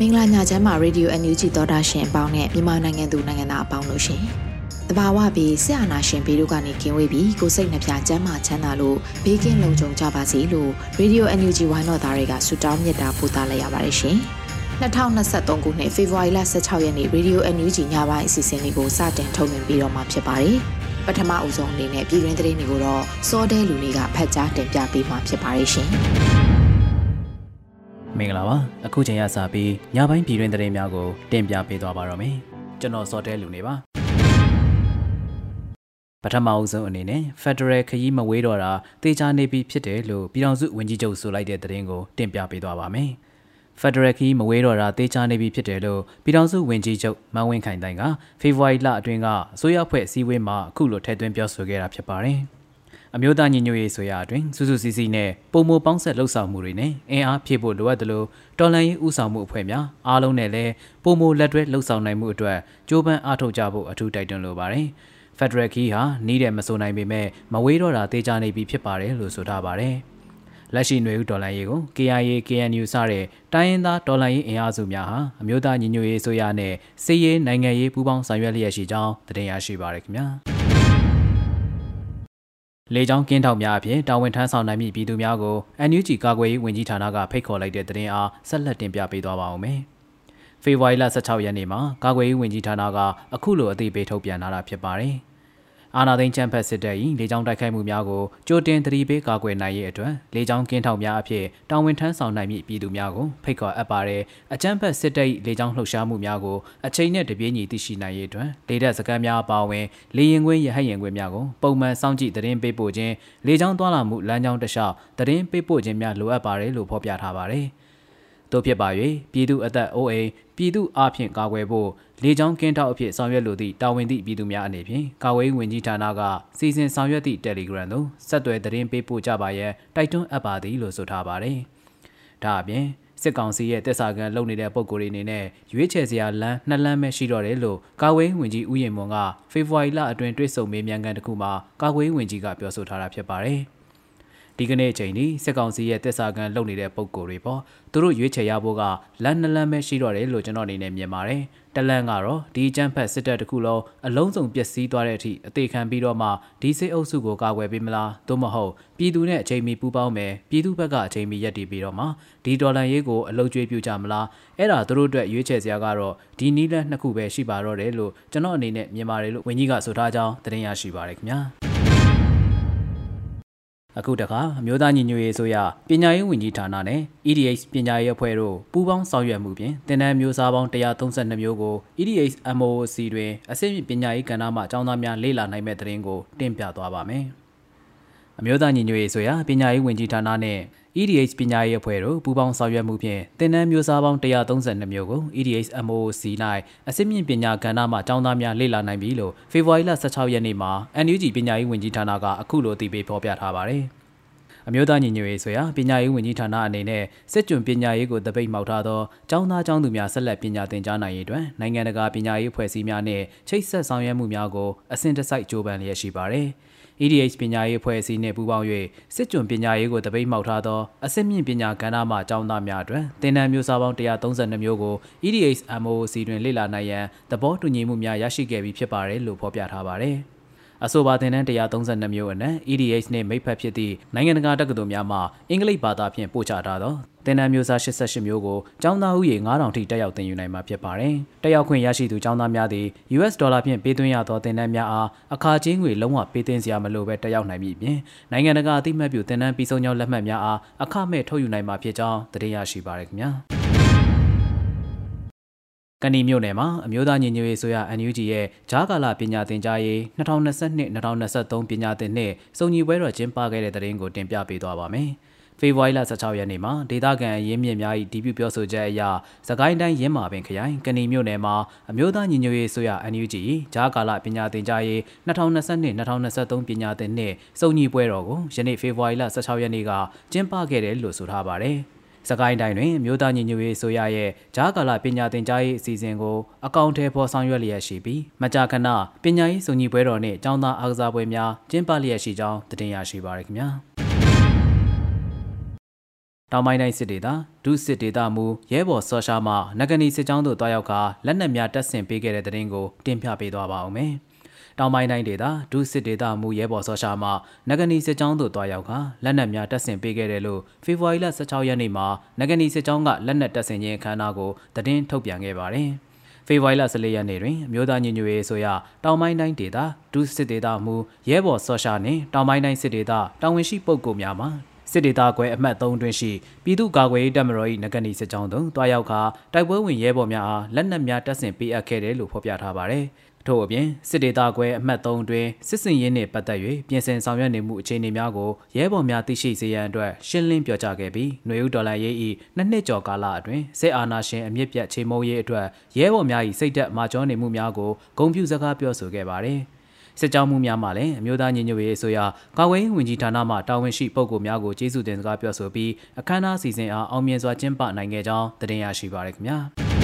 မင်္ဂလာညချမ်းမှာ Radio NUG သောတာရှင်အပေါင်းနဲ့မြန်မာနိုင်ငံသူနိုင်ငံသားအပေါင်းတို့ရှင်။တဘာဝပြီးဆရာနာရှင်ဘေးတို့ကနေကင်းဝေးပြီးကိုစိတ်နှပြချမ်းမာချမ်းသာလို့ဘေးကင်းလုံခြုံကြပါစေလို့ Radio NUG ဝိုင်းတော်သားတွေကဆုတောင်းမြတ်တာပို့သလိုက်ရပါတယ်ရှင်။2023ခုနှစ်ဖေဖော်ဝါရီလ16ရက်နေ့ Radio NUG ညပိုင်းအစီအစဉ်လေးကိုစတင်ထုတ်လွှင့်ပြီးတော့မှာဖြစ်ပါတယ်။ပထမအဦးဆုံးအနေနဲ့ပြည်တွင်းသတင်းတွေကိုတော့စောတဲလူလေးကဖတ်ကြားတင်ပြပေးမှာဖြစ်ပါတယ်ရှင်။ မင်္ဂလာပါအခုချိန်ရစပြီးညပိုင်းပြည်တွင်သတင်းများကိုတင်ပြပေးသွားပါတော့မယ်ကျွန်တော်စောတဲလူနေပါပထမအဦးဆုံးအနေနဲ့ Federal ခရီးမဝေးတော့တာတေချာနေပြီဖြစ်တယ်လို့ပြည်ထောင်စုဝန်ကြီးချုပ်ဆိုလိုက်တဲ့သတင်းကိုတင်ပြပေးသွားပါမယ်ဖက်ဒရယ်ခီးမဝေးတော့တာတေချာနေပြီဖြစ်တယ်လို့ပြည်ထောင်စုဝန်ကြီးချုပ်မန်းဝင်းခိုင်တိုင်ကဖေဖော်ဝါရီလအတွင်းကအစိုးရဖွဲ့အစည်းအဝေးမှာအခုလိုထည့်သွင်းပြောဆိုခဲ့တာဖြစ်ပါတယ်။ အမျိုးသားညီညွတ်ရေးဆိုရအတွင်းစုစုစည်းစည်းနဲ့ပုံမပေါင်းဆက်လှုပ်ဆောင်မှုတွေနဲ့အင်အားဖြည့်ဖို့လိုအပ်တယ်လို့တော်လှန်ရေးဥဆောင်မှုအဖွဲ့များအားလုံးနဲ့လည်းပုံမလက်တွဲလှုပ်ဆောင်နိုင်မှုအတွက်ကြိုးပမ်းအားထုတ်ကြဖို့အထူးတိုက်တွန်းလိုပါတယ်။ဖက်ဒရယ်ခီးဟာနီးတယ်မဆိုနိုင်ပေမဲ့မဝေးတော့တာတေးကြနေပြီဖြစ်ပါတယ်လို့ဆိုထားပါတယ်။လက်ရှိຫນွေဦးဒေါ်လာရေးကို KIA KNU စတဲ့တိုင်းရင်းသားဒေါ်လာရေးအင်အားစုများဟာအမျိုးသားညီညွတ်ရေးဆိုရနဲ့စစ်ရေးနိုင်ငံရေးပူးပေါင်းဆောင်ရွက်လျက်ရှိကြောင်းတင်ပြရရှိပါရခင်ဗျာ။ လေကြောင်းကင်းထောက်များအဖြစ်တာဝန်ထမ်းဆောင်နိုင်မည့်ပြည်သူများကို NUG ကာကွယ်ရေးဝန်ကြီးဌာနကဖိတ်ခေါ်လိုက်တဲ့သတင်းအားဆက်လက်တင်ပြပေးသွားပါဦးမယ်။ဖေဖော်ဝါရီလ16ရက်နေ့မှာကာကွယ်ရေးဝန်ကြီးဌာနကအခုလိုအသိပေးထုတ်ပြန်လာတာဖြစ်ပါတယ်။ အာနာသိန်းချမ်းဖက်စစ်တပ်၏လေကြောင်းတိုက်ခိုက်မှုများကိုကြိုတင်သတိပေးကာကွယ်နိုင်ရေးအတွက်လေကြောင်းကင်းထောက်များအဖြစ်တာဝန်ထမ်းဆောင်နိုင်မည့်ပြည်သူများကိုဖိတ်ခေါ်အပ်ပါတဲ့အကြမ်းဖက်စစ်တပ်၏လေကြောင်းလှုပ်ရှားမှုများကိုအချိန်နဲ့တပြေးညီသိရှိနိုင်ရေးအတွက်လေတပ်စခန်းများအပါအဝင်လေရင်ခွင်းရဟတ်ရင်ခွင်းများကိုပုံမှန်စောင့်ကြည့်သတင်းပေးပို့ခြင်းလေကြောင်းသွားလာမှုလမ်းကြောင်းတစ်လျှောက်သတင်းပေးပို့ခြင်းများလိုအပ်ပါတယ်လို့ဖော်ပြထားပါတယ်။ တို့ဖြစ်ပါ၍ပြည်သူအသက်အိုးအိမ်ပြည်သူအဖျင်ကာကွယ်ဖို့လေကြောင်းကင်းထောက်အဖြစ်ဆောင်ရွက်လိုသည့်တာဝန်သည့်ပြည်သူများအနေဖြင့်ကာဝေးဝင်ကြီးဌာနကစီစဉ်ဆောင်ရွက်သည့် Telegram သို့ဆက်သွယ်သတင်းပေးပို့ကြပါရန်တိုက်တွန်းအပ်ပါသည်လို့ဆိုထားပါတယ်။ဒါအပြင်စစ်ကောင်စီရဲ့တက်စာကန်လုပ်နေတဲ့ပုံကိုယ်တွေအနေနဲ့ရွေးချယ်စရာလမ်းနှစ်လမ်းပဲရှိတော့တယ်လို့ကာဝေးဝင်ကြီးဦးရင်မွန်ကဖေဖော်ဝါရီလအတွင်းတွေ့ဆုံမေးမြန်းခန်းတစ်ခုမှာကာဝေးဝင်ကြီးကပြောဆိုထားတာဖြစ်ပါတယ်။ ဒီကနေ့အချိန်ဒီစစ်ကောင်စီရဲ့တက်စာကန်လုပ်နေတဲ့ပုံကိုယ်တွေပေါ့သူတို့ရွေးချယ်ရဖို့ကလမ်းနှလမ်းပဲရှိတော့တယ်လို့ကျွန်တော်အနေနဲ့မြင်ပါတယ်တလန်ကတော့ဒီကျန်းဖက်စစ်တပ်တစ်ခုလုံးအလုံးစုံပျက်စီးသွားတဲ့အထိအသေးခံပြီးတော့မှဒီစစ်အုပ်စုကိုကာကွယ်ပေးမလားသို့မဟုတ်ပြည်သူနဲ့အချိန်မီပူးပေါင်းမယ်ပြည်သူဘက်ကအချိန်မီရက်တည်ပြီးတော့မှဒီဒေါ်လာရေးကိုအလုံးကျွေးပြကြမလားအဲ့ဒါသူတို့အတွက်ရွေးချယ်စရာကတော့ဒီနီးလက်နှစ်ခုပဲရှိပါတော့တယ်လို့ကျွန်တော်အနေနဲ့မြင်ပါတယ်လို့ဝန်ကြီးကဆိုထားကြောင်းသတင်းရရှိပါရခင်ဗျာ အခုတခါအမျိုးသားညီညွတ်ရေးဆိုရပညာရေးဝန်ကြီးဌာနနဲ့ EDH ပညာရေးအဖွဲ့တို့ပူးပေါင်းဆောင်ရွက်မှုဖြင့်တင်နန်းမျိုးစားပေါင်း132မျိုးကို EDH MOC တွင်အစိမ့်ပညာရေးကဏ္ဍမှအကြောင်းသားများလေ့လာနိုင်မဲ့သတင်းကိုတင်ပြသွားပါမယ်။အမျိုးသားညီညွတ်ရေးဆိုရပညာရေးဝန်ကြီးဌာနနဲ့ EDH ပညာရေးအဖွဲ့တို့ပူးပေါင်းဆောင်ရွက်မှုဖြင့်တင်နန်းမျိုးစားပေါင်း132မျိုးကို EDH MOC ၌အစစ်မြင့်ပညာကဏ္ဍမှကျောင်းသားများလေ့လာနိုင်ပြီလို့ဖေဖော်ဝါရီလ16ရက်နေ့မှာ NUG ပညာရေးဝန်ကြီးဌာနကအခုလိုအသိပေးဖော်ပြထားပါတယ်။ အမျိုးသားညီညွတ်ရေးဆိုရာပညာရေးဝန်ကြီးဌာနအနေနဲ့စစ်ကြွပညာရေးကိုတပိတ်မှောက်ထားသောကျောင်းသားကျောင်းသူများဆက်လက်ပညာသင်ကြားနိုင်ရေးအတွက်နိုင်ငံတကာပညာရေးဖွဲ့စည်းများနဲ့ချိတ်ဆက်ဆောင်ရွက်မှုများကိုအစဉ်တစိုက်ကြိုးပမ်းလျက်ရှိပါတယ်။ EDH ပညာရေးအဖွဲ့အစည်းနှင့်ပူးပေါင်း၍စစ်ကြွပညာရေးကိုတပိတ်မှောက်ထားသောအစစ်မြင့်ပညာကဏ္ဍမှကျောင်းသားများအတွက်သင်တန်းမျိုးစားပေါင်း132မျိုးကို EDH MOC တွင်လေ့လာနိုင်ရန်သဘောတူညီမှုများရရှိခဲ့ပြီးဖြစ်ပါတယ်လို့ဖော်ပြထားပါတယ်။ အဆိုပါသင်တန်း132မျိုးအနက် EDH နှင့်မိတ်ဖက်ဖြစ်သည့်နိုင်ငံတကာတက္ကသိုလ်များမှအင်္ဂလိပ်ဘာသာဖြင့်ပို့ချထားသောသင်တန်းမျိုးစား88မျိုးကိုကျောင်းသားဥယေ9000ထိတက်ရောက်သင်ယူနိုင်မှာဖြစ်ပါတယ်။တက်ရောက်ခွင့်ရရှိသူကျောင်းသားများသည် US ဒေါ်လာဖြင့်ပေးသွင်းရသောသင်တန်းများအားအခါချင်းငွေလုံးဝပေးသွင်းစရာမလိုဘဲတက်ရောက်နိုင်မည်ပြင်နိုင်ငံတကာအသိမှတ်ပြုသင်တန်းပြီးဆုံးကြောင်းလက်မှတ်များအားအခမဲ့ထုတ်ယူနိုင်မှာဖြစ်ကြောင်းသိရရှိပါရခင်ဗျာ။ ကဏီမြို့နယ်မှာအမျိုးသားညီညွတ်ရေးဆိုရ NUG ရဲ့ဂျားကာလပညာသင်ကြားရေး2022-2023ပညာသင်နှစ်စုံညီပွဲတော်ကျင်းပခဲ့တဲ့တဲ့ရင်ကိုတင်ပြပေးသွားပါမယ်။ဖေဖော်ဝါရီလ16ရက်နေ့မှာဒေသခံရင်းမြစ်များ၏ဒီပြုပြောဆိုချက်အရသကိုင်းတိုင်းရင်းမာပင်ခရိုင်ကဏီမြို့နယ်မှာအမျိုးသားညီညွတ်ရေးဆိုရ NUG ဂျားကာလပညာသင်ကြားရေး2022-2023ပညာသင်နှစ်စုံညီပွဲတော်ကိုယနေ့ဖေဖော်ဝါရီလ16ရက်နေ့ကကျင်းပခဲ့တယ်လို့ဆိုထားပါတယ်။ စကိုင်းတိုင်းတွင်မြို့သားညီညွတ်ရေးဆိုရရဲ့ဂျားကာလပညာသင်ကြားရေးအစီအစဉ်ကိုအကောင့်ထဲပေါ်ဆောင်ရွက်လျက်ရှိပြီးမကြာခဏပညာရေးစုံညီပွဲတော်နှင့်ကျောင်းသားအားကစားပွဲများကျင်းပလျက်ရှိကြောင်းတင်ပြရရှိပါရခင်ဗျာတောင်ပိုင်းတိုင်းစစ်ဒေသဒုစစ်ဒေသမူရဲဘော်စောရှာမှနဂနီစစ်ကြောင်းတို့တွားရောက်ကလက်နက်များတပ်ဆင်ပေးခဲ့တဲ့တဲ့ရင်ကိုတင်ပြပေးသွားပါအောင်မယ်။ တောင်ပိုင်းတိုင်းဒေသဒုစစ်ဒေသမူရဲဘော်စောရှာမှနဂနီစစ်ကြောင်းသို့တွားရောက်ကလက်နက်များတပ်ဆင်ပေးခဲ့တယ်လို့ဖေဖော်ဝါရီလ16ရက်နေ့မှာနဂနီစစ်ကြောင်းကလက်နက်တပ်ဆင်ခြင်းအခမ်းအနားကိုသတင်းထုတ်ပြန်ခဲ့ပါတယ်။ဖေဖော်ဝါရီလ14ရက်နေ့တွင်အမျိုးသားညီညွတ်ရေးဆိုရတောင်ပိုင်းတိုင်းဒေသဒုစစ်ဒေသမူရဲဘော်စောရှာနှင့်တောင်ပိုင်းတိုင်းစစ်ဒေသတာဝန်ရှိပုဂ္ဂိုလ်များမှစစ်ဒေသကွဲအမှတ်3တွင်ရှိပြည်သူ့ကာကွယ်ရေးတပ်မတော်၏နဂနီစစ်ကြောင်းသို့တွားရောက်ခါတိုက်ပွဲဝင်ရဲဘော်များအားလက်နက်များတပ်ဆင်ပေးအပ်ခဲ့တယ်လို့ဖော်ပြထားပါတယ်။ ထို့အပြင်စစ်ဒေသကွဲအမှတ်3အတွင်းစစ်စင်ရေးနှင့်ပတ်သက်၍ပြင်ဆင်ဆောင်ရွက်နေမှုအခြေအနေများကိုရဲဘော်များသိရှိစေရန်အတွက်ရှင်းလင်းပြောကြားခဲ့ပြီးຫນွေဦးဒေါ်လာရေး၏နှစ်နှစ်ကျော်ကာလအတွင်းစစ်အာဏာရှင်အမြင့်ပြတ်ချေမှုန်းရေးအတွက်ရဲဘော်များ၏စိတ်သက်မာကျောနေမှုများကိုဂုဏ်ပြုစကားပြောဆိုခဲ့ပါတယ်။စစ်ကြောမှုများမှလည်းအမျိုးသားညီညွတ်ရေးအစိုးရကာကွယ်ရေးဝန်ကြီးဌာနမှတာဝန်ရှိပုဂ္ဂိုလ်များကိုကျေးဇူးတင်စကားပြောဆိုပြီးအခမ်းအနားစီစဉ်အားအောင်မြင်စွာကျင်းပနိုင်ခဲ့ကြောင်းတင်ပြရရှိပါရခင်ဗျာ။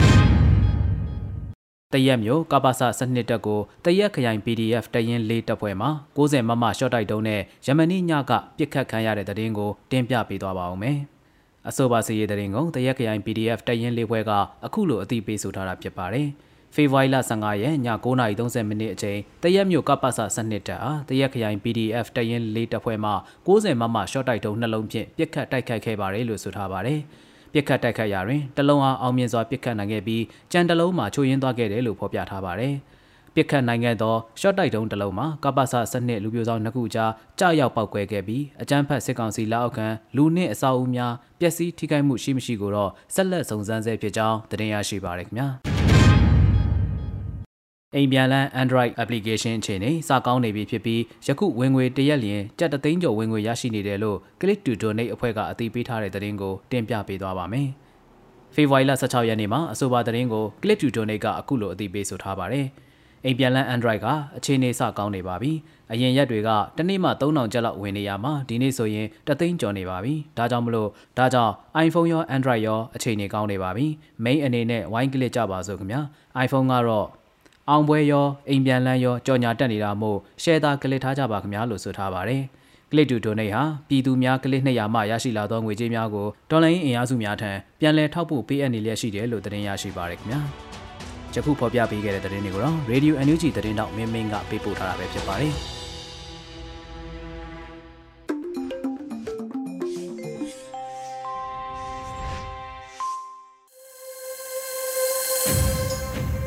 တရက်မျိုးကပ္ပစစနစ်တက်ကိုတရက်ခရိုင် PDF တရင်လေးတပ်ဖွဲ့မှာ60မမရှော့တိုက်တုံးနဲ့ယမနီညကပြစ်ခတ်ခံရတဲ့တရင်ကိုတင်ပြပေးသွားပါအောင်မယ်။အဆိုပါစီရေးတရင်ကိုတရက်ခရိုင် PDF တရင်လေးဖွဲ့ကအခုလိုအသိပေးဆိုထားတာဖြစ်ပါတယ်။ဖေဖော်ဝါရီလ15ရက်ည9:30မိနစ်အချိန်တရက်မြို့ကပ္ပစစနစ်တက်အားတရက်ခရိုင် PDF တရင်လေးတပ်ဖွဲ့မှ60မမရှော့တိုက်တုံးနှလုံးဖြင့်ပြစ်ခတ်တိုက်ခိုက်ခဲ့ပါတယ်လို့ဆိုထားပါတယ်။ ပြစ်ခတ်တိုက်ခတ်ရာတွင်တလုံးအားအောင်မြင်စွာပြစ်ခတ်နိုင်ခဲ့ပြီးကြံတလုံးမှာချိုးယင်းသွားခဲ့တယ်လို့ဖော်ပြထားပါတယ်။ပြစ်ခတ်နိုင်ခဲ့သောရှော့တိုက်တုံးတလုံးမှာကပ္ပစစနစ်လူပြိုဆောင်နှစ်ခုကြားကြာရောက်ပောက်ကွဲခဲ့ပြီးအကြမ်းဖက်စစ်ကောင်စီလက်အောက်ခံလူနှင့်အဆောက်အဦများပျက်စီးထိခိုက်မှုရှိမရှိကိုတော့ဆက်လက်စုံစမ်းဆဲဖြစ်ကြောင်းတင်ရရှိပါရခင်ဗျာ။ အိမ်ပြန်လန်း Android application အခြေအနေစကောင်းနေပြီဖြစ်ပြီးယခုဝင်ငွေတရက်လျင်ကြက်တသိန်းကျော်ဝင်ငွေရရှိနေတယ်လို့ Click to Donate အဖွဲ့ကအသိပေးထားတဲ့သတင်းကိုတင်ပြပေးသွားပါမယ်။ဖေဖော်ဝါရီလ16ရက်နေ့မှာအဆိုပါသတင်းကို Click to Donate ကအခုလိုအသိပေးဆိုထားပါတယ်။အိမ်ပြန်လန်း Android ကအခြေအနေစကောင်းနေပါပြီ။အရင်ရက်တွေကတနေ့မှ3000ကျပ်လောက်ဝင်နေရမှာဒီနေ့ဆိုရင်တသိန်းကျော်နေပါပြီ။ဒါကြောင့်မလို့ဒါကြောင့် iPhone ရော Android ရောအခြေအနေကောင်းနေပါပြီ။ Main အနေနဲ့ wine click ကြပါစို့ခင်ဗျာ။ iPhone ကတော့ အောင်ပွဲရောအိမ်ပြန်လန်းရောကြော်ညာတက်နေတာမို့ရှယ်တာကလစ်ထားကြပါခင်ဗျာလို့ဆိုထားပါတယ်ကလစ်တူဒိုနေဟာပြည်သူများကလစ်200မှရရှိလာသောငွေကြေးများကိုဒေါ်လာရင်းအင်အားစုများထံပြန်လည်ထောက်ပို့ပေးအပ်နေလျက်ရှိတယ်လို့သတင်းရရှိပါရခင်ဗျာယခုဖော်ပြပေးခဲ့တဲ့သတင်းတွေကိုတော့ Radio NUG သတင်းတောက်မင်းမင်းကပေးပို့ထားတာပဲဖြစ်ပါတယ်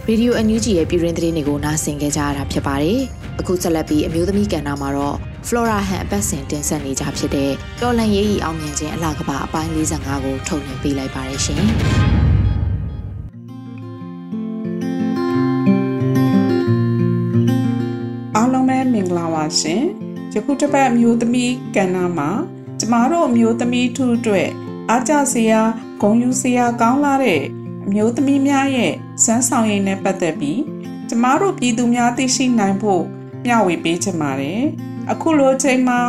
ရေဒီယိုအန်ယူဂျီရဲ့ပြည်တွင်းသတင်းတွေကိုနားဆင်ကြကြရတာဖြစ်ပါတယ်။အခုဆက်လက်ပြီးအမျိုးသမီးကဏ္ဍမှာတော့ Flora Han အပတ်စဉ်တင်ဆက်နေကြဖြစ်တဲ့တော်လန်ရေးဤအောင်မြင်ခြင်းအလားကပါအပိုင်း45ကိုထုတ်လွှင့်ပေးလိုက်ပါတယ်ရှင်။အားလုံးပဲမင်္ဂလာပါရှင်။ယခုတစ်ပတ်အမျိုးသမီးကဏ္ဍမှာကျမတို့အမျိုးသမီးထုအတွက်အားကြစရာဂုဏ်ယူစရာကောင်းလာတဲ့ အမျိုးသမီးများရဲ့စမ်းဆောင်ရည်နဲ့ပတ်သက်ပြီးကျမတို့ပြည်သူများသိရှိနိုင်ဖို့မျှဝေပေးချင်ပါတယ်။အခုလိုချိန်မှာ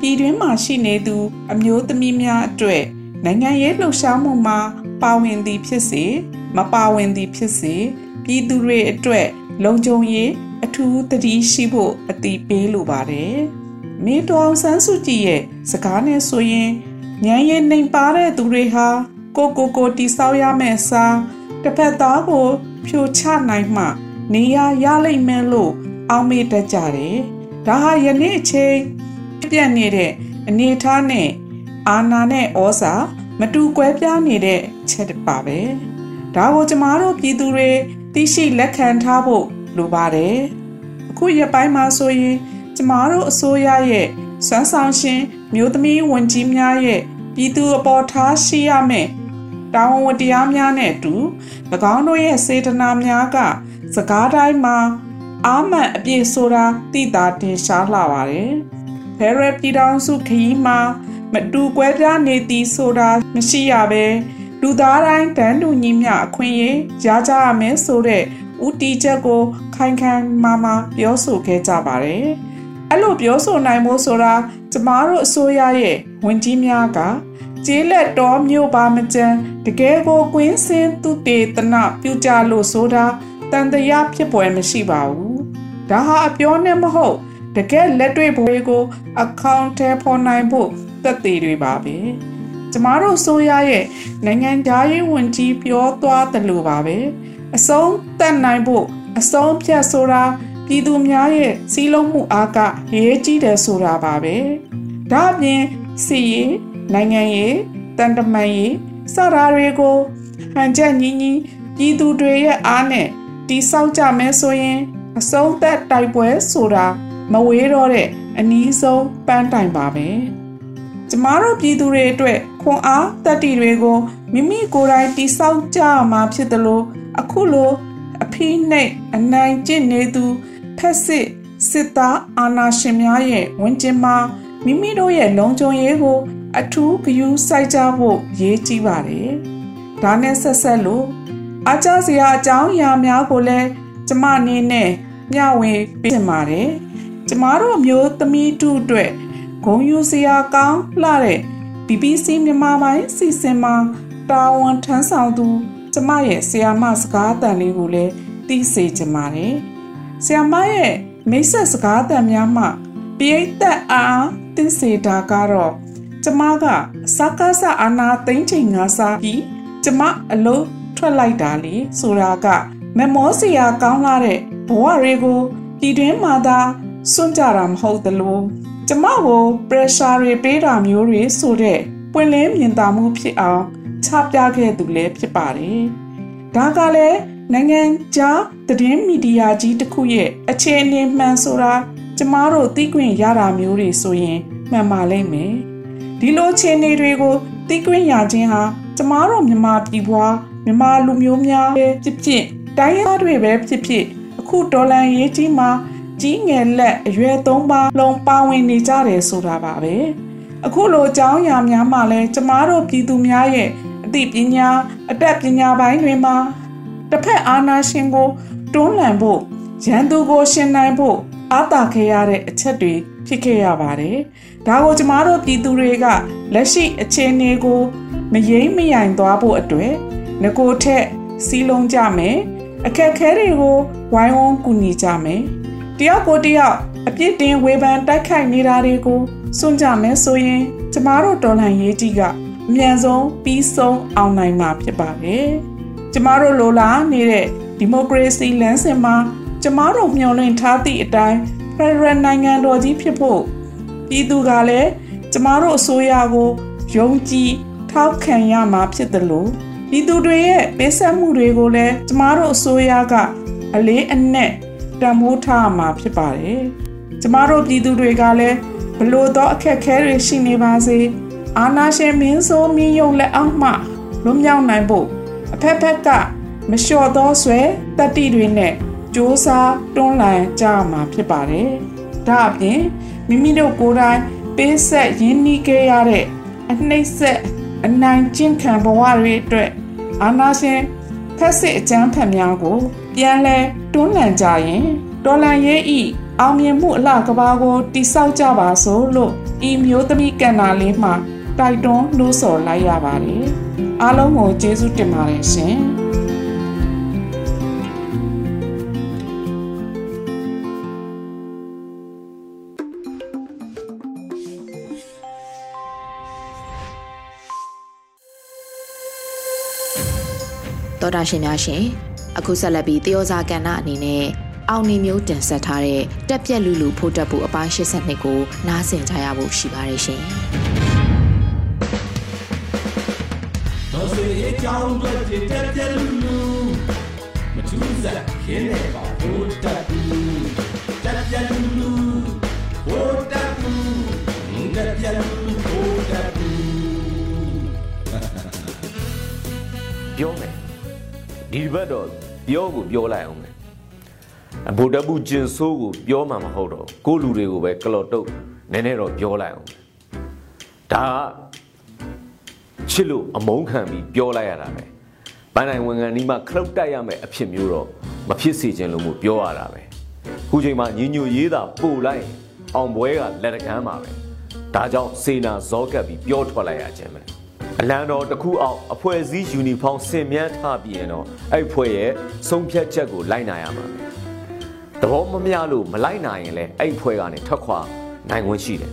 ပြည်တွင်းမှာရှိနေသူ အမျိုးသမီးများအတွက်နိုင်ငံရေးလှုပ်ရှားမှုမှာပါဝင်သည်ဖြစ်စေမပါဝင်သည်ဖြစ်စေပြည်သူတွေအတွက်လုံခြုံရေးအထူးသတိရှိဖို့အတိပေးလိုပါတယ်။မေတော်ဆန်းစုကြည်ရဲ့စကားနဲ့ဆိုရင်ဉာဏ်ရည်နှိမ်ပါတဲ့သူတွေဟာ ကိုကိုကိုတီဆောက်ရမယ့်စားတစ်ဖက်သားကိုဖြိုချနိုင်မှ နေရရလိမ့်မယ်လို့အောက်မေ့တတ်ကြတယ်ဒါဟာယနေ့အချိန်ပြည့်နေတဲ့အနေအထားနဲ့အာနာနဲ့ဩဇာမတူကွဲပြားနေတဲ့ချက်ပါပဲဒါကိုကျမတို့ပြည်သူတွေသိရှိလက်ခံထားဖို့လိုပါတယ်အခုရပိုင်းမှာဆိုရင်ကျမတို့အစိုးရရဲ့စွမ်းဆောင်ရှင် မျိုးသမီးဝန်ကြီးများရဲ့ပြည်သူအပေါ်ထားရှိရမယ် တာဝန်ဝတရားများနဲ့အတူ၎င်းတို့ရဲ့စေတနာများက စကားတိုင်းမှာအာမန်အပြည့်ဆိုတာသိတာတင်ရှားလှပါတယ်ဖဲရပြည်တော်စုခရီးမှာမတူကွဲပြားနေသည်ဆိုတာမရှိရပဲလူသားတိုင်းတန်းတူညီမျှအခွင့်အရေးရကြရမယ်ဆိုတဲ့ဥတီချက်ကို ခိုင်ခိုင်မာမာပြောဆိုခဲ့ကြပါတယ်အဲ့လိုပြောဆိုနိုင်ဖို့ဆိုတာကျမတို့အစိုးရရဲ့ဝန်ကြီးများက ကျေးလက်တော်မျိုးပါမကြမ်းတကယ်ကိုကွင်းစင်းသူတေသနပြုကြလို့ဆိုတာတန်တရားဖြစ်ပွဲမရှိပါဘူးဒါဟာအပြောနဲ့မဟုတ်တကယ်လက်တွေ့ဘွေကို အကောင့်ထဲပေါ်နိုင်ဖို့သက်သေတွေပါပဲကျမတို့ဆိုရရဲ့နိုင်ငံသားရေးဝန်ကြီးပြောသွားတယ်လို့ပါပဲအဆုံးတတ်နိုင်ဖို့အဆုံးဖြတ်ဆိုတာပြည်သူများရဲ့စီးလုံးမှုအားကရေးကြီးတယ်ဆိုတာပါပဲဒါအပြင်စီရေး နိုင်ငံရေးတန်တမန်ရေးစတာတွေကိုဟန်ချက်ညီညီပြည်သူတွေရဲ့အားနဲ့တိဆောက်ကြမယ်ဆိုရင် အဆုံးသက်တိုက်ပွဲဆိုတာမဝေးတော့တဲ့အနည်းဆုံးပန်းတိုင်ပါပဲကျမတို့ပြည်သူတွေအတွက်ခွန်အားတတ္တိတွေကိုမိမိကိုယ်တိုင်တိဆောက်ကြမှာဖြစ်တယ်လို့အခုလိုအဖိနှိတ်အနိုင်ကျင့်နေသူဖက်စစ်စစ်သားအာဏာရှင်များရဲ့ဝန်ကျင်မှာမိမိတို့ရဲ့လုံခြုံရေးကို အထူးဂရုစိုက်ကြဖို့ရေးကြီးပါတယ်။ဒါနဲ့ဆက်ဆက်လို့အားကျစရာအကြောင်းအရာများကိုလည်းကျမအနေနဲ့မျှဝေပေးချင်ပါတယ်။ကျမတို့မျိုးသမီးတို့အတွက်ဂုံယူစရာကောင်းလှတဲ့ BBC မြန်မာပိုင်းစီစဉ်မှာတာဝန်ထမ်းဆောင်သူကျမရဲ့ဆရာမစကားအတန်လေးကိုလည်းသိစေချင်ပါတယ်။ဆရာမရဲ့မိတ်ဆက်စကားအတန်များမှပြိသက်အားသိစေတာကတော့ ကျမကစကားစအာနာသိမ့်ချိန်ငါစားပြီးကျမအလုံးထွက်လိုက်တာလေဆိုတာကမမောစရာကောင်းလာတဲ့ဘဝတွေကိုပြည်တွင်းမှာသာစွန့်ကြတာမဟုတ်သလိုကျမကို pressure တွေပေးတာမျိုးတွေဆိုတဲ့ပွင့်လင်းမြင်သာမှုဖြစ်အောင်ချပြခဲ့သူလည်းဖြစ်ပါတယ်။ဒါကလည်းနိုင်ငံခြားသတင်းမီဒီယာကြီးတစ်ခုရဲ့အခြေအနေမှန်ဆိုတာကျမတို့သိခွင့်ရတာမျိုးတွေဆိုရင်မှန်ပါလိမ့်မယ်။ ဒီလိုအခြေအနေတွေကိုသိခွင့်ရခြင်းဟာကျမတို့မြန်မာပြည်ပွားမြန်မာလူမျိုးများပဲဖြစ်ဖြစ်တိုင်းရင်းသားတွေပဲဖြစ်ဖြစ်အခုဒေါ်လာရေးကြီးမှာကြီးငယ်လက်အရွယ်သုံးပါလုံးပါဝင်နေကြတယ်ဆိုတာပါပဲအခုလိုအကြောင်းအရာများမှလည်းကျမတို့ပြည်သူများရဲ့အသိပညာအတတ်ပညာပိုင်းတွေမှာတစ်ဖက်အာဏာရှင်ကိုတွန်းလှန်ဖို့ရန်သူကိုရှင်နိုင်ဖို့အားတာခဲ့ရတဲ့အချက်တွေ ဖြစ်ခဲ့ရပါတယ်ဒါကိုကျမတို့ပြည်သူတွေကလက်ရှိအခြေအနေကို မယိမ့်မယိုင်သွားဖို့အတွက်ငကိုထက်စီးလုံးကြမယ်အခက်ခဲတွေကိုဝိုင်းဝန်းကူညီကြမယ်တယောက်ကိုတယောက်အပြစ်တင်ဝေဖန်တိုက်ခိုက်နေတာတွေကိုစွန့်ကြမယ်ဆိုရင် ကျမတို့တော်လှန်ရေးကြီးကအမြန်ဆုံးပြီးဆုံးအောင်နိုင်မှာဖြစ်ပါတယ်ကျမတို့လိုလားနေတဲ့ဒီမိုကရေစီလမ်းစဉ်မှာကျမတို့မျှော်လင့်ထားသည့်အတိုင်း ဖရရနိုင်ငံတော်ကြီးဖြစ်ဖို့ပြည်သူကလည်းကျမတို့အစိုးရကိုယုံကြည်ထောက်ခံရမှာဖြစ်တယ်လို့ပြည်သူတွေရဲ့ပေးဆက်မှုတွေကိုလည်းကျမတို့အစိုးရကအလေးအနက်တံမိုးထားမှာဖြစ်ပါတယ်။ကျမတို့ပြည်သူတွေကလည်းဘလို့သောအခက်အခဲတွေရှိနေပါစေအာနာရှင်မင်းဆိုးမင်းယုံလက်အောက်မှလွတ်မြောက်နိုင်ဖို့အဖက်ဖက်ကမလျှော့သောဆွဲတတိတွေနဲ့ စ조사တွန်းလှန်ကြမှာဖြစ်ပါတယ်။ဒါအပြင်မိမိတို့ကိုယ်တိုင်ပေးဆက်ရင်းနှီးခဲ့ရတဲ့အနှိမ့်ဆက်အနိုင်ကျင့်ခံဘဝတွေအတွက်အာနာရှင်ဖက်စစ်အကြမ်းဖက်များကို ပြန်လဲတွန်းလှန်ကြရင်တော်လန်ရေးဤအောင်မြင်မှုအလှကဘာကိုတိဆောက်ကြပါစို့လို့ဤမျိုးသမီးကန်နာလေးမှာတိုက်တွန်းလို့ဆော်လိုက်ရပါတယ်အားလုံးကိုကျေးဇူးတင်ပါတယ်ရှင် တော်တာရှင်များရှင်အခုဆက်လက်ပြီးတယောဇာကဏ္ဍအနေနဲ့အောင်နေမျိုးတင်ဆက်ထားတဲ့တက်ပြက်လူလူဖို့တက်ဖို့အပိုင်း82ကိုနားဆင်ကြရဖို့ရှိပါတယ်ရှင်။တော်စေအကြောင်းတွေတက်ပြက်လူလူမထူးစားခင်းနေပါဖို့တက်ဘူး ဒီဘက်တော့ပြောကိုပြောလိုက်အောင်မယ်ဗိုလ်တပ်ဘူးကျင်ဆိုးကိုပြောမှမဟုတ်တော့ကိုလူတွေကိုပဲကလော့တုတ်နည်းနည်းတော့ပြောလိုက်အောင်ဒါကချစ်လို့အမုန်းခံပြီးပြောလိုက်ရတာပဲဘန်နိုင်ဝန်ခံဒီမှာခလုတ်တက်ရမယ်အဖြစ်မျိုးတော့မဖြစ်စေချင်လို့မို့ပြောရတာပဲခုချိန်မှာညီညွတ်ရေးတာပို့လိုက်အောင်ပွဲကလက်တကမ်းပါပဲဒါကြောင့်စေနာဇောကပ်ပြီးပြောထွက်လိုက်ရခြင်းပဲ အလံတော်တစ်ခုအောက်အဖွဲ့အစည်းယူနီဖောင်းဆင်မြန်းထားပြီးရင်တော့အဲ့ဖွဲ့ရဲ့ဆုံးဖြတ်ချက်ကိုလိုက်နာရမှာပဲသဘောမမျှလို့မလိုက်နိုင်ရင်လည်းအဲ့ဖွဲ့ကနေထွက်ခွာနိုင်ဝင်ရှိတယ်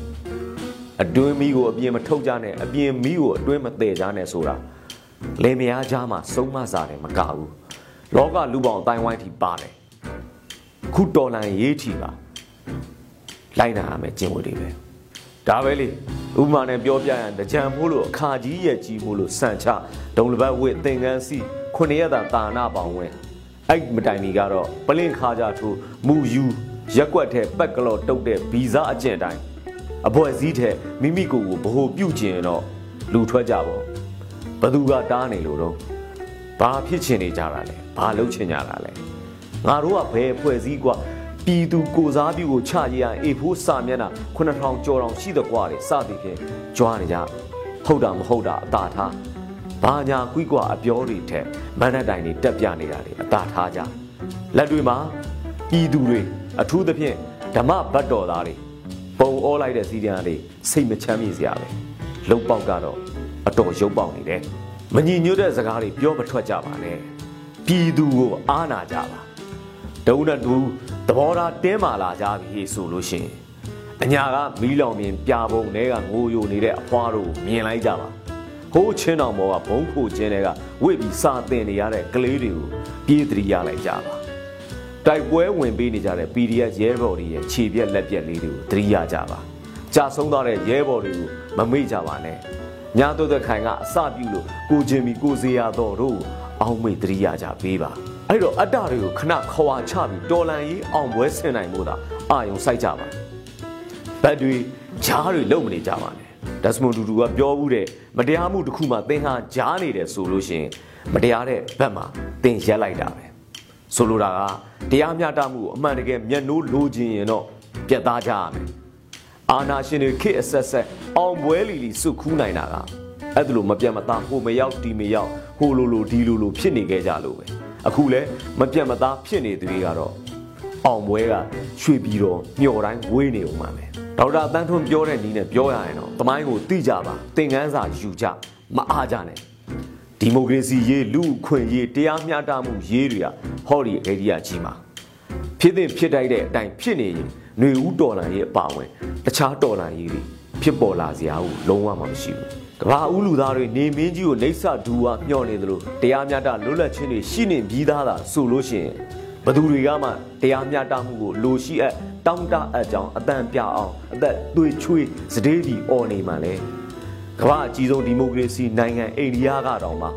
အတွင်းမီးကိုအပြင်မထုတ်ကြနဲ့အပြင်မီးကိုအတွင်းမတည်ကြနဲ့ဆိုတာလင်မယားကြားမှာစုံမစားတယ်မကဘူးလောကလူပေါင်းအတိုင်းဝိုင်းထိပါတယ်ခုတော်လန်ရေးထီပါလိုက်နာရမယ်ကျင့်ဝတ်တွေပဲ ဒါပဲလေဥပမာနဲ့ပြောပြရင်တကြံမို့လို့အခါကြီးရဲ့ကြီးမို့လို့စံချဒုံလဘတ်ဝစ်သင်္ကန်းစီခုနှစ်ရက်တာတာနာပေါင်ဝင်အဲ့မတိုင်မီကတော့ပလင့်ခါကြထိုးမူယူရက်ွက်တဲ့ပက်ကလော်တုတ်တဲ့ဗီဇအကျင့်တိုင်းအပွဲစည်းတဲ့မိမိကိုယ်ကိုဗဟိုပြုတ်ကျင်တော့လူထွက်ကြပေါ့ဘသူကတားနေလို့တော့ဘာဖြစ်ချင်နေကြတာလဲဘာလုပ်ချင်ကြတာလဲငါတို့ကဘယ်ဖွဲ့စည်းกว่า ပြည်သူကိုစားပြုကိုချရရအေဖိုးစာမျက်နှာ9000ကျော်တောင်ရှိတဲ့ကွာလေစသည်ဖြင့်ကြွားနေကြဟုတ်တာမဟုတ်တာအသာထားဘာညာကွီးကွာအပြောတွေထက်မန္တတိုင်တွေတက်ပြနေတာလေအသာထားကြလက်တွေမှာပြည်သူတွေအထူးသဖြင့်ဓမ္မဘတ်တော်သားတွေပုံအောလိုက်တဲ့စီးပြန်တွေစိတ်မချမ်းမြေ့စရာပဲလုံပေါက်ကတော့အတော်ရုပ်ပေါက်နေတယ်မညီညွတ်တဲ့စကားတွေပြောမထွက်ကြပါနဲ့ပြည်သူကိုအားနာကြပါ ဒုံနဲ့ဒူသဘောထားတင်းမာလာကြပြီဆိုလို့ရှိရင်အညာကမီးလောင်မြင်ပြပုံတွေကငိုယိုနေတဲ့အဖွားတို့မြင်လိုက်ကြပါဟိုးချင်းတော်ဘောကဘုံဖို့ချင်းတွေကဝိပြီးစာတင်နေရတဲ့ကလေးတွေကိုပြေးတရိရလိုက်ကြပါတိုက်ပွဲဝင်ပေးနေကြတဲ့ PDF ရဲဘော်တွေရဲ့ခြေပြက်လက်ပြက်လေးတွေကိုတရိရကြပါကြာဆုံးသွားတဲ့ရဲဘော်တွေကိုမမေ့ကြပါနဲ့ညာတို့တဲ့ခိုင်ကအစပြုလို့ကိုချင်းမီကိုစေရတော်တို့အောင်းမေ့တရိရကြပေးပါ အဲ့တော့အတ္တတွေကိုခဏခွာချပြီးတော်လန်ရေးအောင်ပွဲဆင်နိုင်ဖို့သာအာယုံစိုက်ကြပါဘတ်တွေဂျားတွေလုံမနေကြပါနဲ့ဒက်စမွန်ဒူဒူကပြောဘူးတဲ့မတရားမှုတစ်ခုမှသင်ဟာဂျားနေတယ်ဆိုလို့ရှိရင်မတရားတဲ့ဘက်မှာသင်ရက်လိုက်တာပဲဆိုလိုတာကတရားမျှတမှုကိုအမှန်တကယ်မျက်နှိုးလိုချင်ရင်တော့ပြတ်သားကြရမယ်အာနာရှင်တွေခေအဆက်ဆက်အောင်ပွဲလီလီစုခူးနိုင်တာကအဲ့ဒါလိုမပြတ်မသားဟိုမရောက်ဒီမရောက်ဟိုလိုလိုဒီလိုလိုဖြစ်နေခဲ့ကြလို့ပဲ အခုလဲမပြတ်မသားဖြစ်နေသူတွေကတော့အောင်ပွဲကရွှေပြီးတော့မျော်တိုင်းဝေးနေအောင်ပါမယ်ဒေါက်တာတန်းထွန်းပြောတဲ့နီးနဲ့ပြောရရင်တော့တမိုင်းကိုသိကြပါသင်ခန်းစာယူကြမအားကြနဲ့ဒီမိုကရေစီရေးလူခွင့်ရေးတရားမျှတမှုရေးတွေကဟောဒီအေရီယာကြီးမှာဖြစ်တဲ့ဖြစ်တိုက်တဲ့အတိုင်းဖြစ်နေရင်ຫນွေဦးတော်လန်ရေးအပါဝင်တခြားတော်လန်ရေးတွေဖြစ်ပေါ်လာစရာကိုလုံးဝမရှိဘူး ကဘာဦးလူသားတွေနေမင်းကြီးကိုနှိပ်စဒူဝါမျှော်နေသလိုတရားမျှတလွတ်လပ်ခြင်းတွေရှိနေပြီးသားသာဆိုလို့ရှိရင်ဘသူတွေကမှတရားမျှတမှုကိုလိုရှိအပ်တောင်းတအပ်ကြောင်းအတန်ပြအောင်အသက်သွေးချွေးစတေးဒီအော်နေမှလဲကမ္ဘာအကြီးဆုံးဒီမိုကရေစီနိုင်ငံအိန္ဒိယကတောင်မှ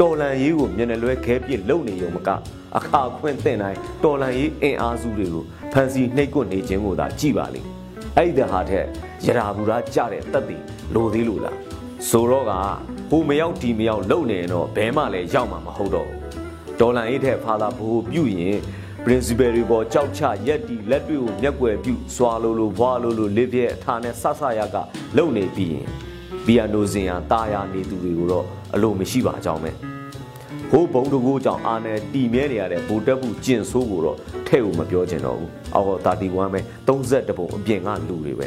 တော်လန်ရေးကိုမျက်နှာလွဲခဲပြစ်လုပ်နေရုံမကအခါခွင့်တင်တိုင်းတော်လန်ရေးအင်အားစုတွေကိုဖန်စီနှိပ်ကွနေခြင်းကိုသာကြည်ပါလိမ့်အဲ့ဒီတဟာထက်ရရာဘူးရာကြတဲ့တက်တည်လိုသေးလို့လား ဆိုတော့ကဟိုမရောက်ဒီမရောက်လုံနေတော့ဘဲမှလည်းရောက်မှာမဟုတ်တော့ဒေါ်လာအေးတဲ့ဖာသာဘိုးပြုတ်ရင် principle တွေပေါ်ကြောက်ချရက်တီလက်တွေကိုမျက်ွယ်ပြုစွာလိုလိုဘွားလိုလိုလေးပြဲအထာနဲ့ဆဆရကလုံနေပြီးရင်ပီယနိုစင်ယာတာယာနေသူတွေကိုတော့အလိုမရှိပါကြောင်းပဲဟိုးဘုံတကူကြောင့်အာနယ်တီမြဲနေရတဲ့ဘူတက်ဘူးကျင်ဆိုးကိုတော့ထဲ့ကိုမပြောချင်တော့ဘူးအော်31ပဲ30ပုံအပြင်ကလူတွေပဲ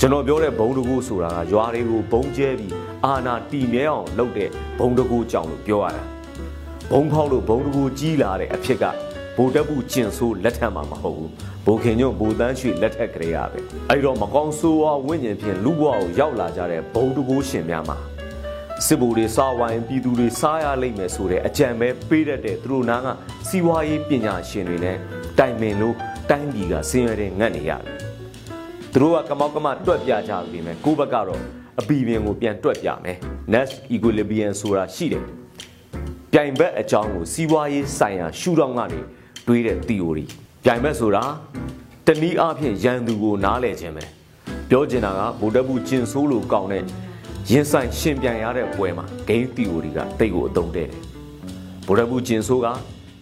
ကျွန်တော်ပြောတဲ့ဘုံတကူဆိုတာကရွာတွေကိုဘုံကျဲပြီးအာနာတီမြဲအောင်လုပ်တဲ့ဘုံတကူကြောင့်လို့ပြောရတာဘုံဖောက်လို့ဘုံတကူကြီးလာတဲ့အဖြစ်ကဗိုလ်တပ်ဘူးကျင်ဆိုးလက်ထက်မှာမဟုတ်ဘူးဘိုခင်ညွန့်ဘူတန်းရွှေလက်ထက်ကလေးရပဲအဲ့တော့မကောင်းဆိုးဝါဝိညာဉ်ဖြင့်လူဘဝကိုရောက်လာကြတဲ့ဘုံတကူရှင်များမှာစစ်ဘူတွေစားဝိုင်းပြည်သူတွေစားရလိမ့်မယ်ဆိုတဲ့အကြံပဲပေးတတ်တဲ့သူတို့နားကစီးပွားရေးပညာရှင်တွေနဲ့တိုင်ပင်လို့တိုင်းပြည်ကဆင်းရဲတဲ့ငတ်နေရတယ် သူတို့ကကမောက်ကမတွက်ပြကြပြီမယ်ကိုဘက်ကတော့အပီပင်ကိုပြန်တွက်ပြမယ် next equilibrium ဆိုတာရှိတယ်ပြိုင်ဘက်အကြောင်းကိုစီးပွားရေးဆိုင်ရာရှုထောင့်ကနေတွေးတဲ့ theory ပြိုင်ဘက်ဆိုတာတနည်းအားဖြင့်ရန်သူကိုနားလည်ခြင်းပဲပြောချင်တာကဗိုလ်တပ်ဘူးကျင်ဆိုးလိုကောင်းတဲ့ရင်ဆိုင်ရှင်ပြန်ရတဲ့ပွဲမှာ game theory ကတိတ်ကိုအသုံးတဲ့တယ်ဗိုလ်တပ်ဘူးကျင်ဆိုးက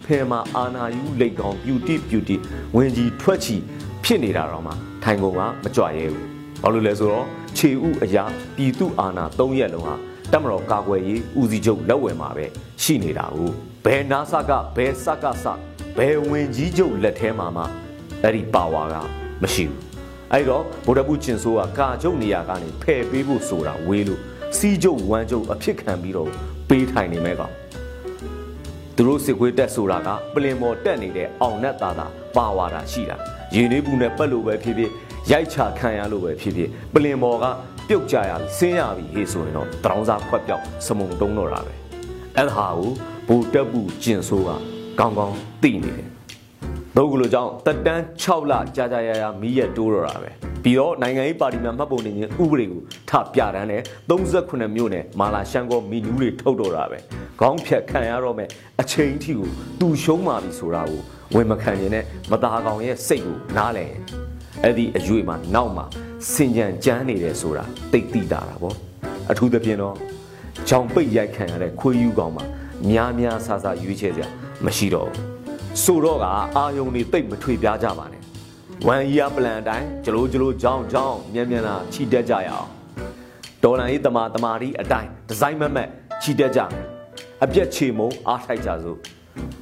ဖယ်မှာအာနာယူလိတ်ကောင် beauty beauty ဝင်ကြီးထွက်ချီ ဖြစ်နေတာတော့မှထိုင်ကုန်ကမကြွရဲဘူးဘာလို့လဲဆိုတော့ခြေဥအရာပြည်သူအာဏာ၃ရက်လုံးဟာတက်မတော်ကာကွယ်ရေးဦးစီးချုပ်လက်ဝယ်မှာပဲရှိနေတာကိုဘယ်နာဆကဘယ်စကစဘယ်ဝင်ကြီးချုပ်လက်ထဲမှာမှအဲ့ဒီပါဝါကမရှိဘူးအဲ့တော့ဗိုလ်တပ်ဘူးကျင်ဆိုးကကာချုပ်နေရာကနေဖယ်ပေးဖို့ဆိုတာဝေးလို့စီးချုပ်ဝမ်းချုပ်အဖြစ်ခံပြီးတော့ပေးထိုင်နေမဲ့ကောင်သူတို့စစ်ခွေးတက်ဆိုတာကပလင်မော်တက်နေတဲ့အောင်နဲ့သားသားပါဝါတာရှိတာ ရေနေဘူးနဲ့ပတ်လို့ပဲဖြစ်ဖြစ်ရိုက်ချခံရလို့ပဲဖြစ်ဖြစ်ပလင်မော်ကပြုတ်ကြရပြီဆင်းရပြီဟေးဆိုရင်တော့တရောင်းစားခွက်ပြောက်စမုံတုံးတော့တာပဲအဲ့ဒါကိုဘူတက်ဘူးကျင်ဆိုးကကောင်းကောင်းသိနေတယ်တို့ကလို့ကြောင့်တက်တန်း6လကြာကြာရရမီးရတိုးတော့တာပဲပြီးတော့နိုင်ငံရေးပါတီများမှတ်ပုံနေခြင်းဥပဒေကိုထပြတန်းတဲ့38မြို့နယ်မာလာရှန်ကောမီနူးတွေထုတ်တော့တာပဲခေါင်းဖြတ်ခံရတော့မယ်အချိန်ထိကိုသူရှုံးပါပြီဆိုတာကို ဝင်မခံရင်နဲ့မသားကောင်ရဲ့စိတ်ကိုနားလည်အဲ့ဒီအရွေမှာနောက်မှာစင်ကြံကြမ်းနေတယ်ဆိုတာသိသိတာတာပေါ့အထူးသဖြင့်တော့ကြောင်ပိတ်ရိုက်ခံရတဲ့ခွေးယူကောင်မှာများများဆဆရွေးချယ်စရာမရှိတော့ဘူးဆိုတော့ကအာယုံတွေတိတ်မထွေပြားကြပါနဲ့ဝန်ရီယာပလန်အတိုင်းဂျလိုဂျလိုကြောင်းကြောင်းမြန်မြန်လာခြိတက်ကြရအောင်ဒေါ်လာရေးတမာတမာဒီအတိုင်းဒီဇိုင်းမက်မက်ခြိတက်ကြမယ်အပြက်ချေမုံအားထိုက်ကြစို့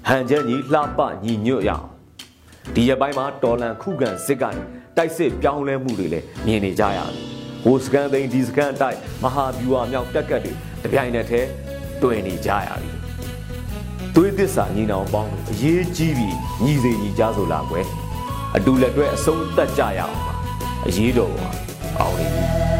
ဟန်ချက်ကြီးလှပညီညွတ်ရအောင်ဒီရပိုင်းမှာဒေါ်လန်ခုခံစစ်ကနေတိုက်စစ်ပြောင်းလဲမှုတွေလည်းမြင်နေကြရတယ်ဟိုစကန်သိန်းဒီစကန်တိုက်မဟာဗျူဟာမြောက်တက်ကတ်တွေတပြိုင်နက်တည်းတွင်နေကြရပြီသွေးသစ္စာညီနောင်ပေါင်းအရေးကြီးပြီးညီစေညီကြဆိုလာကွယ်အတူလက်တွဲအဆုံးသတ်ကြရအောင်ပါအရေးတော်ပါအောင်နေပြီ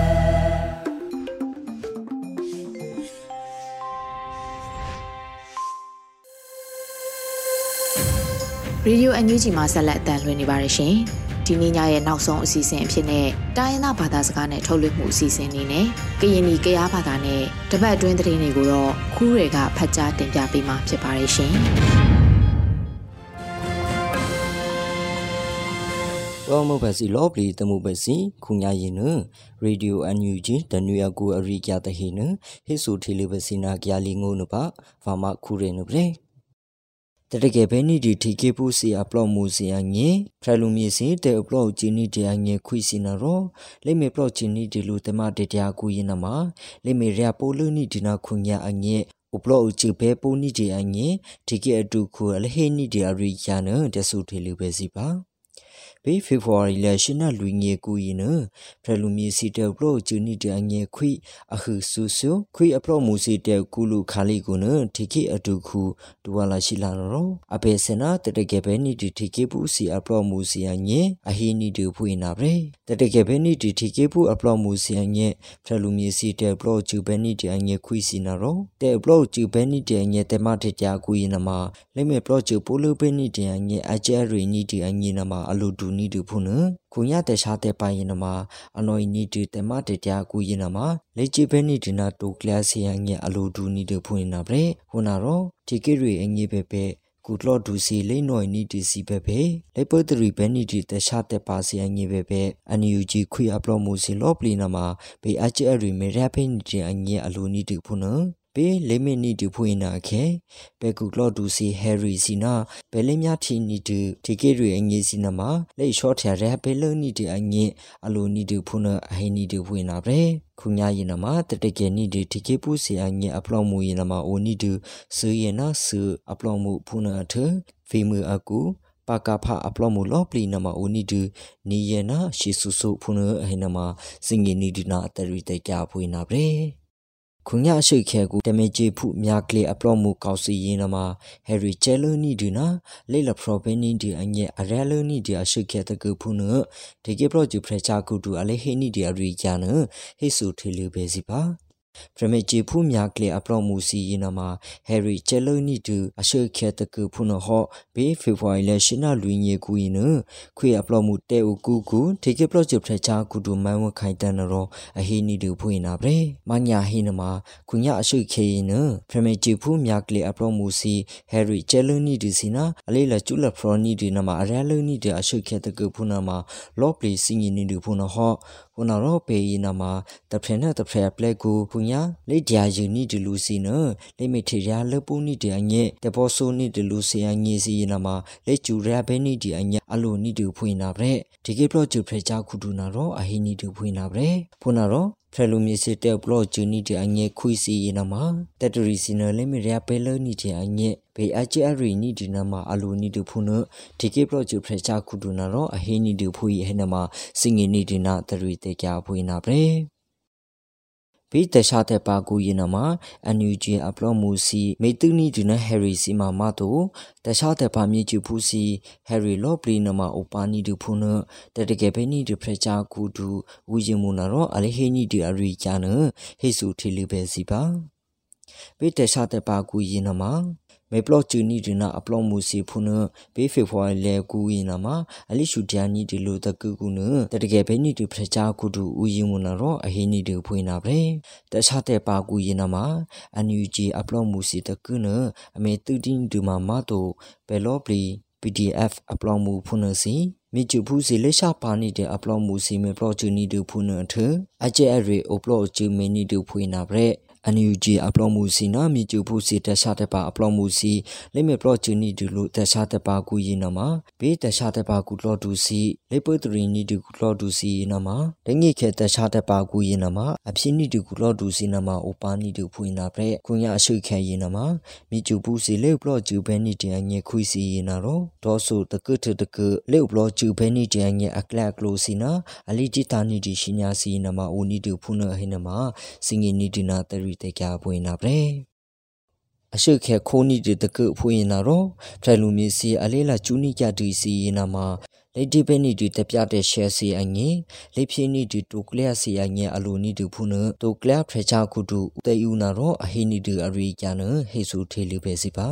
ရေဒီယိုအန်ယူဂျီမှာဆက်လက်အသံလွှင့်နေပါတယ်ရှင်။ဒီနေ့ညရဲ့နောက်ဆုံးအစီအစဉ်အဖြစ်နဲ့တိုင်းရင်းသားဘာသာစကားနဲ့ထုတ်လွှင့်မှုအစီအစဉ်နေနဲ့ကရင်နီကရားဘာသာနဲ့တပတ်အတွင်းသတင်းတွေကိုတော့ခူးတွေကဖတ်ကြားတင်ပြပေးမှာဖြစ်ပါတယ်ရှင်။တော့မဘစီလောပလီတမှုဘစီခုညာရင်နရေဒီယိုအန်ယူဂျီတနွေအကူအရိကြတဟိနဟိဆူထီလီဘစီနာကြလီငုံနပါဖာမခုရေနပရေ တတကယ်ပဲနီဒီထီကေပူစီအပလော့မူစီအငေဖရလူမီစီတေအပလော့ဂျီနီတေအငေခွီစီနာရောလေမေပလော့ဂျီနီဒီလူတမတေတယာကူရင်နမလေမေရပိုလူနီဒီနာခုညာအငေဥပလော့ချဘေပူနီဒီအငေဒီကေအတူခုအလဟေနီဒီအရိယာနတဆူထီလီဘစီပါ ပေဖေဖော်ဝါရီလရှင်းနလူငေကူရင်နဖရလူမီစီတေဘလောဂျူနီတေအငေခွိအခုဆူဆူခွိအပလောမူစီတေကူလူခါလီကုနတိကိအတုခုဒူဝလာရှိလာရောအပေစနာတတကေပဲနီတီတိကိပူစီအပလောမူစီအငေအဟီနီတူဖွေနာဗရေတတကေပဲနီတီတိကိပူအပလောမူစီအငေဖရလူမီစီတေဘလောဂျူပဲနီတေအငေခွိစီနာရောတေဘလောဂျူပဲနီတေအငေတေမတေတယာကူရင်နမလိမေဘလောဂျူပိုလူပဲနီတေအငေအကျဲရီနီတေအငေနမအလူဒူနီတူဖုနခုညတဲ့ရှာတဲ့ပိုင်ရင်နမအနော်နီတူတမတတကူရင်နမလေချိပဲနီဒီနာတိုကလစီယငယ်အလိုဒူနီတူဖွင့်နာဗရေဟိုနာရောတီကေရီအငေပဲပဲကုတလော့ဒူစီလိမ့်နော်နီတီစီပဲပဲလေပတ်တရီပဲနီတီတရှာတဲ့ပါစီအငေပဲပဲအန်ယူဂျီခွေအပလော့မိုစီလော့ပလီနာမှာဘေအချအရီမေရဖိနီတီအငေအလိုနီတူဖုန ပေလေမီနီတူဖွေနာခဲပေကူကလော့ဒူစီဟယ်ရီစီနာဘယ်လင်းများထီနီတူဒီကေရီအငေးစီနာမှာလေရှော့ထရရပေလုံနီတူအငေးအလိုနီတူဖုနာအဟိနီတူဖွေနာဗရေခုညာရင်နမှာတတကေနီဒီဒီကေပူစီအငေးအပလောင်မူရင်နမှာအိုနီတူဆူရင်နာဆူအပလောင်မူဖုနာအထဖီမူအကူပါကဖအပလောမူလောပလီနမအိုနီဒူနီယနာရှီဆူဆူဖုနအဟိနမစင်ငီနီဒီနာအတရီတေကြဖွေနာဗရေ ခုညရှိခဲကူတမေဂျေဖုမြာကလေအပလော့မှုကောက်စီရင်နမှာဟယ်ရီချဲလိုနီဒီနာလေလပရိုဘင်းနီဒီအငဲအရဲလိုနီဒီအရှိခဲတကူဖုနဒီကေပရောဂျူဖရချာကူတူအလေဟေနီဒီအရီယာနဟေဆူထီလူဘေစီပါ ပရမေဂျီဖူမြကလေအပလောမူစီယနာမှာဟယ်ရီချဲလိုနီတူအရှိခဲတကူဖုနဟောဘေးဖေဖော်ဝါရီလရှနာလူညေကူယနခွေအပလောမူတဲဦးကူကူထေကေပလော့ချဖရချာကူတူမန်ဝခိုင်တန်ရောအဟီနီတူဖွေနာဗရေမညာဟီနမှာခွညာအရှိခဲယနပရမေဂျီဖူမြကလေအပလောမူစီဟယ်ရီချဲလိုနီတူစီနာအလေးလကျူလဖရောနီဒီနမှာအရလိုနီတူအရှိခဲတကူဖုနမှာလော့ပလီစင်ယနီတူဖုနဟော ဟိုနာရောပေယနာမှာတဖရနဲ့တဖရပလက်ကိုခွညာလေတရာယူနီဒီလူစီနလေမီထေရလပူနီဒီအညက်တဘောဆိုနီဒီလူစီအငေစီယနာမှာလေကျူရဘဲနီဒီအညက်အလိုနီဒီဖွေနာဗရက်ဒီကေပလော့ကျူဖရချာခုဒူနာရောအဟီနီဒီဖွေနာဗရက်ဖုနာရော ဖရလူမီစစ်တဲ့ဘလော့ဂျူနီတဲ့အငဲခွီစီယနမှာတက်တရီစီနလေမီရပဲလနီတဲ့အငဲဘေအချအရီနီဒီနမှာအလူနီတူဖုနဒီကေဘလော့ဂျူဖရချာခုဒူနာရောအဟီနီတူဖူယဟနမှာစင်ငီနီဒီနာတရီတေကြဖွေနာဗရ က်ဘီတခြားတဲ့ပါကူရင်နမှာအန်ယူဂျီအပလော့မူစီမေတူနီဒီနဟယ်ရီစီမာမတိုတခြားတဲ့ပါမြေကျူဖူစီဟယ်ရီလော့ပလီနမှာအိုပါနီဒူဖုနတတကယ်ပဲနီဒီဖရချာကူဒူဝီယမူနာရောအလေဟေနီဒီအရီချာနဟေဆူထီလီပဲစီပါဘီတခြားတဲ့ပါကူရင်နမှာ မေပလော့ချူနီဒီနာအပလော့မူစီဖုနဘေးဖေဖွာလေကူယနာမှာအလိရှူတယာနီဒီလိုတကူကူနတတကယ်ပဲနီဒီဖရချာကူဒူဦးယီမနာရောအဟိနီဒီဖွေနာဗရေတခြားတဲ့ပါကူယနာမှာအန်ယူဂျီအပလော့မူစီတကူနအမေတူတင်းဒူမာမတိုဘယ်လော့ပလီ PDF အပလော့မူဖုနစီမိကျဖူးစီလက်ရှာပါနေတဲ့အပလော့မူစီမေပလော့ချူနီဒူဖုနထအကျဲအရေအပလော့ချူမီနီဒူဖွေနာဗရေ NUG အပလောမှုစီနာမြကျူဖို့စီတခြားတဲ့ပါအပလောမှုစီလိမေပလော့ချူနီဒူလို့တခြားတဲ့ပါကူရင်နမှာဘေးတခြားတဲ့ပါကူလော့ဒူစီလေပွေတရီနီဒူလော့ဒူစီနမှာဒငိခဲတခြားတဲ့ပါကူရင်နမှာအဖြစ်နီဒူလော့ဒူစီနမှာအိုပါနီဒူဖွင့်နာပြဲခွန်ရအရှိခဲရင်နမှာမြကျူဖို့စီလေပလော့ချူဘဲနီတန်ငယ်ခွီစီရင်နာတော့ဒေါ်ဆိုတကထတကလေပလော့ချူဘဲနီတန်ငယ်အကလကလိုစီနာအလီတီတာနီဒီရှိညာစီနမှာအိုနီဒူဖုန်ဟိနမှာစင်ငီနီဒီနာတရီတေကြပွင့်နာပရေအရှိခဲခိုးနီတကဖွင့်နာတော့ဖရလူမီစီအလေးလာကျူနီကြတီစီနာမှာလေဒီပဲနီဒီတပြတဲ့ share စီအငေလေဖြင်းနီဒီတိုကလျာစီအငေအလိုနီဒီဖုနတိုကလျာဖရချာကုတုတေယူနာတော့အဟိနီဒီအရိကျနဟေဆူထေလူပဲစီပါ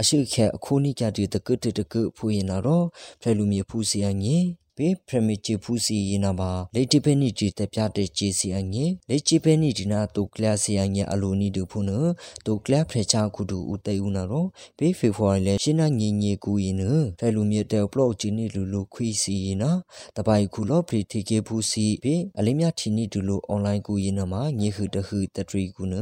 အရှိခဲအခုနီကြတီတကတတကဖွင့်နာတော့ဖရလူမီဖူစီအငေ ပေပရမီချီဖူစီယနာပါလေတိပဲနီတီတပြတဲ့ဂျီစီအငေလေချီပဲနီဒီနာတိုကလစီအငေအလိုနီဒူဖုနတိုကလဖရချာကုဒူဦးတေဦးနာရောပေဖေဖော်ဝါရီလေရှင်းနာငီငီကူယနဖဲလူမြေတဲပလော့ဂျီနီလူလူခွီစီယနာတပိုင်ခုလောပရီတီကေဖူစီပေအလေးမြထီနီဒူလိုအွန်လိုင်းကူယနာမှာညေခုတခုတထရီကူန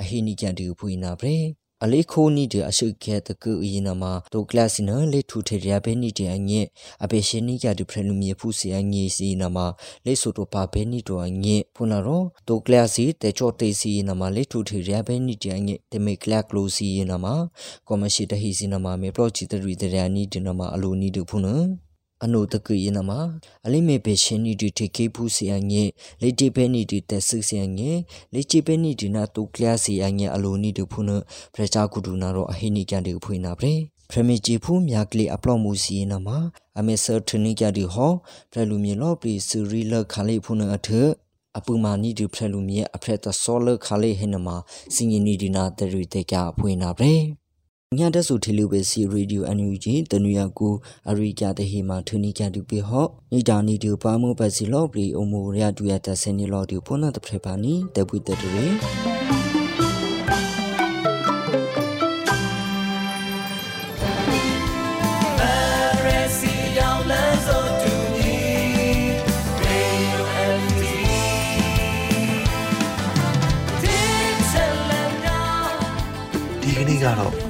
အဟိနီကန်တူဖွေနာပရေ အလေးခိုးနီတဲ့အရှိခဲတကူအရင်မှာတိုကလစနလေထူထေရဘဲနီတဲ့အငဲ့အပေရှင်နီကဒူဖရလူမီဖူစီအငေစီနမှာလေဆိုတော့ပါဘဲနီတော့အငဲ့ဖုနာရောတိုကလစီတေချောတေစီနမှာလေထူထေရဘဲနီတဲ့အငဲ့တမေကလကလိုစီနမှာကောမရှိတဟီစီနမှာမေပလော့ချီတရီတရနီဒီနမှာအလိုနီဒူဖုနာ အနုတကယနမအလိမေပေရှင်နီဒီတေကေဖူစီအငေလေတီပဲနီဒီတက်ဆစီအငေလေချီပဲနီဒီနာတုကလျာစီအငေအလိုနီဒဖုနပရချာကုဒူနာရောအဟိနီကန်ဒီဖွေနာပရေဖရမီဂျီဖူမြာကလီအပလော့မူစီနမအမေဆာထနီကြဒီဟောဖရလူမီလော့ပရီစရီလခါလေးဖုနအထအပူမာနီဒီဖရလူမီအဖရက်တဆောလခါလေးဟိနမစင်နီဒီနာတရီတေကြဖွေနာပရေ ညတဆုထေလူပဲစီရေဒီယိုအန်ယူဂျီတနူယာကိုအရိကြတဲ့ဟေမာထနီကြတူပေဟော့နီတာနီတူပါမဘစီလော့ပရီအမိုရတူရတဆနေလော့ဒီဖုန်နာတဖရပါနီတပွိတတရေဒီကနေ့ကတော့